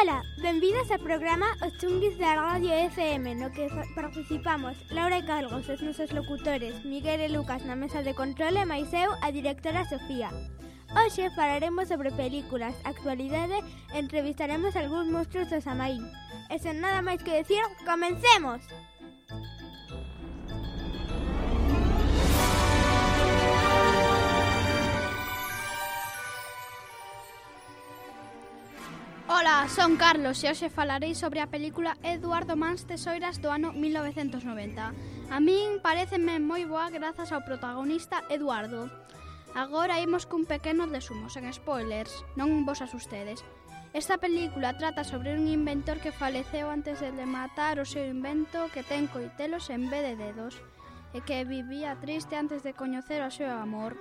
Ola, benvidas ao programa Os Chunguis da Radio FM No que participamos Laura e Carlos, os nosos locutores Miguel e Lucas na mesa de control E máis eu, a directora Sofía Hoxe falaremos sobre películas, actualidade Entrevistaremos algúns monstruos do Samaín E sen nada máis que decir, comencemos! Comencemos! Ola, son Carlos e hoxe falarei sobre a película Eduardo Mans Tesoiras do ano 1990. A min pareceme moi boa grazas ao protagonista Eduardo. Agora imos cun pequeno resumo, sen spoilers, non vos asustedes. Esta película trata sobre un inventor que faleceu antes de matar o seu invento que ten coitelos en vez de dedos e que vivía triste antes de coñecer o seu amor.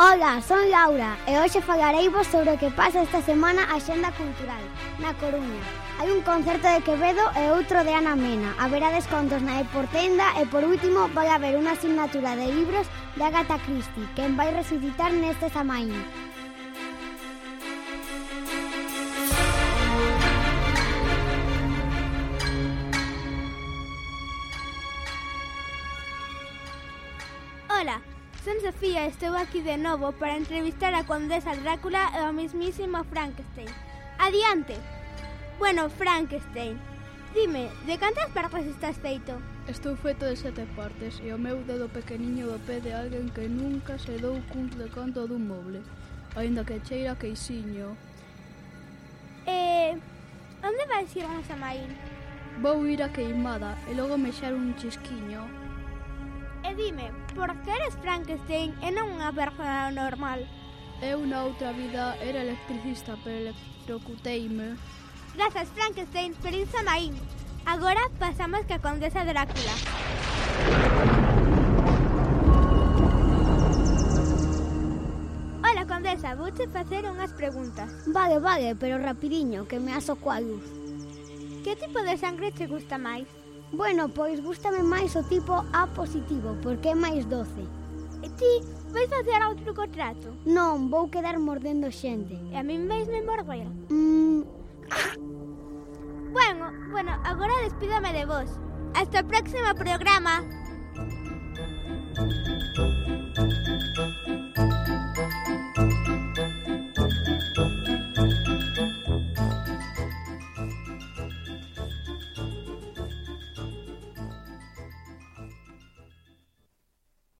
Ola, son Laura e hoxe falareivos sobre o que pasa esta semana a Xenda Cultural, na Coruña. Hai un concerto de Quevedo e outro de Ana Mena. Haberá descontos na Eportenda e, por último, vai haber unha asignatura de libros de Agatha Christie, quen vai resucitar neste samaín. Ola, Son Sofía estou aquí de novo para entrevistar a Condesa Drácula e ao mismísimo Frankenstein. Adiante! Bueno, Frankenstein, dime, de cantas partes estás feito? Estou feito de sete partes e o meu dedo pequeniño do pé de alguén que nunca se dou cun de canto dun moble, aínda que cheira queixiño. Eh, onde vais ir, a Maín? Vou ir a queimada e logo mexer un chisquiño E dime, por que eres Frankenstein e non unha persona normal? Eu na outra vida era electricista, pero electrocuteime. Grazas, Frankenstein, feliz Samaín. Agora pasamos ca Condesa Drácula. Hola, Condesa, vouche facer unhas preguntas. Vale, vale, pero rapidiño, que me aso coa luz. Que tipo de sangre che gusta máis? Bueno, pois gustame máis o tipo A positivo, porque é máis doce. E ti vais facer outro contrato? Non, vou quedar mordendo xente. E a min vais me morder? Mm. bueno, bueno, agora despídame de vos. Hasta o próximo programa.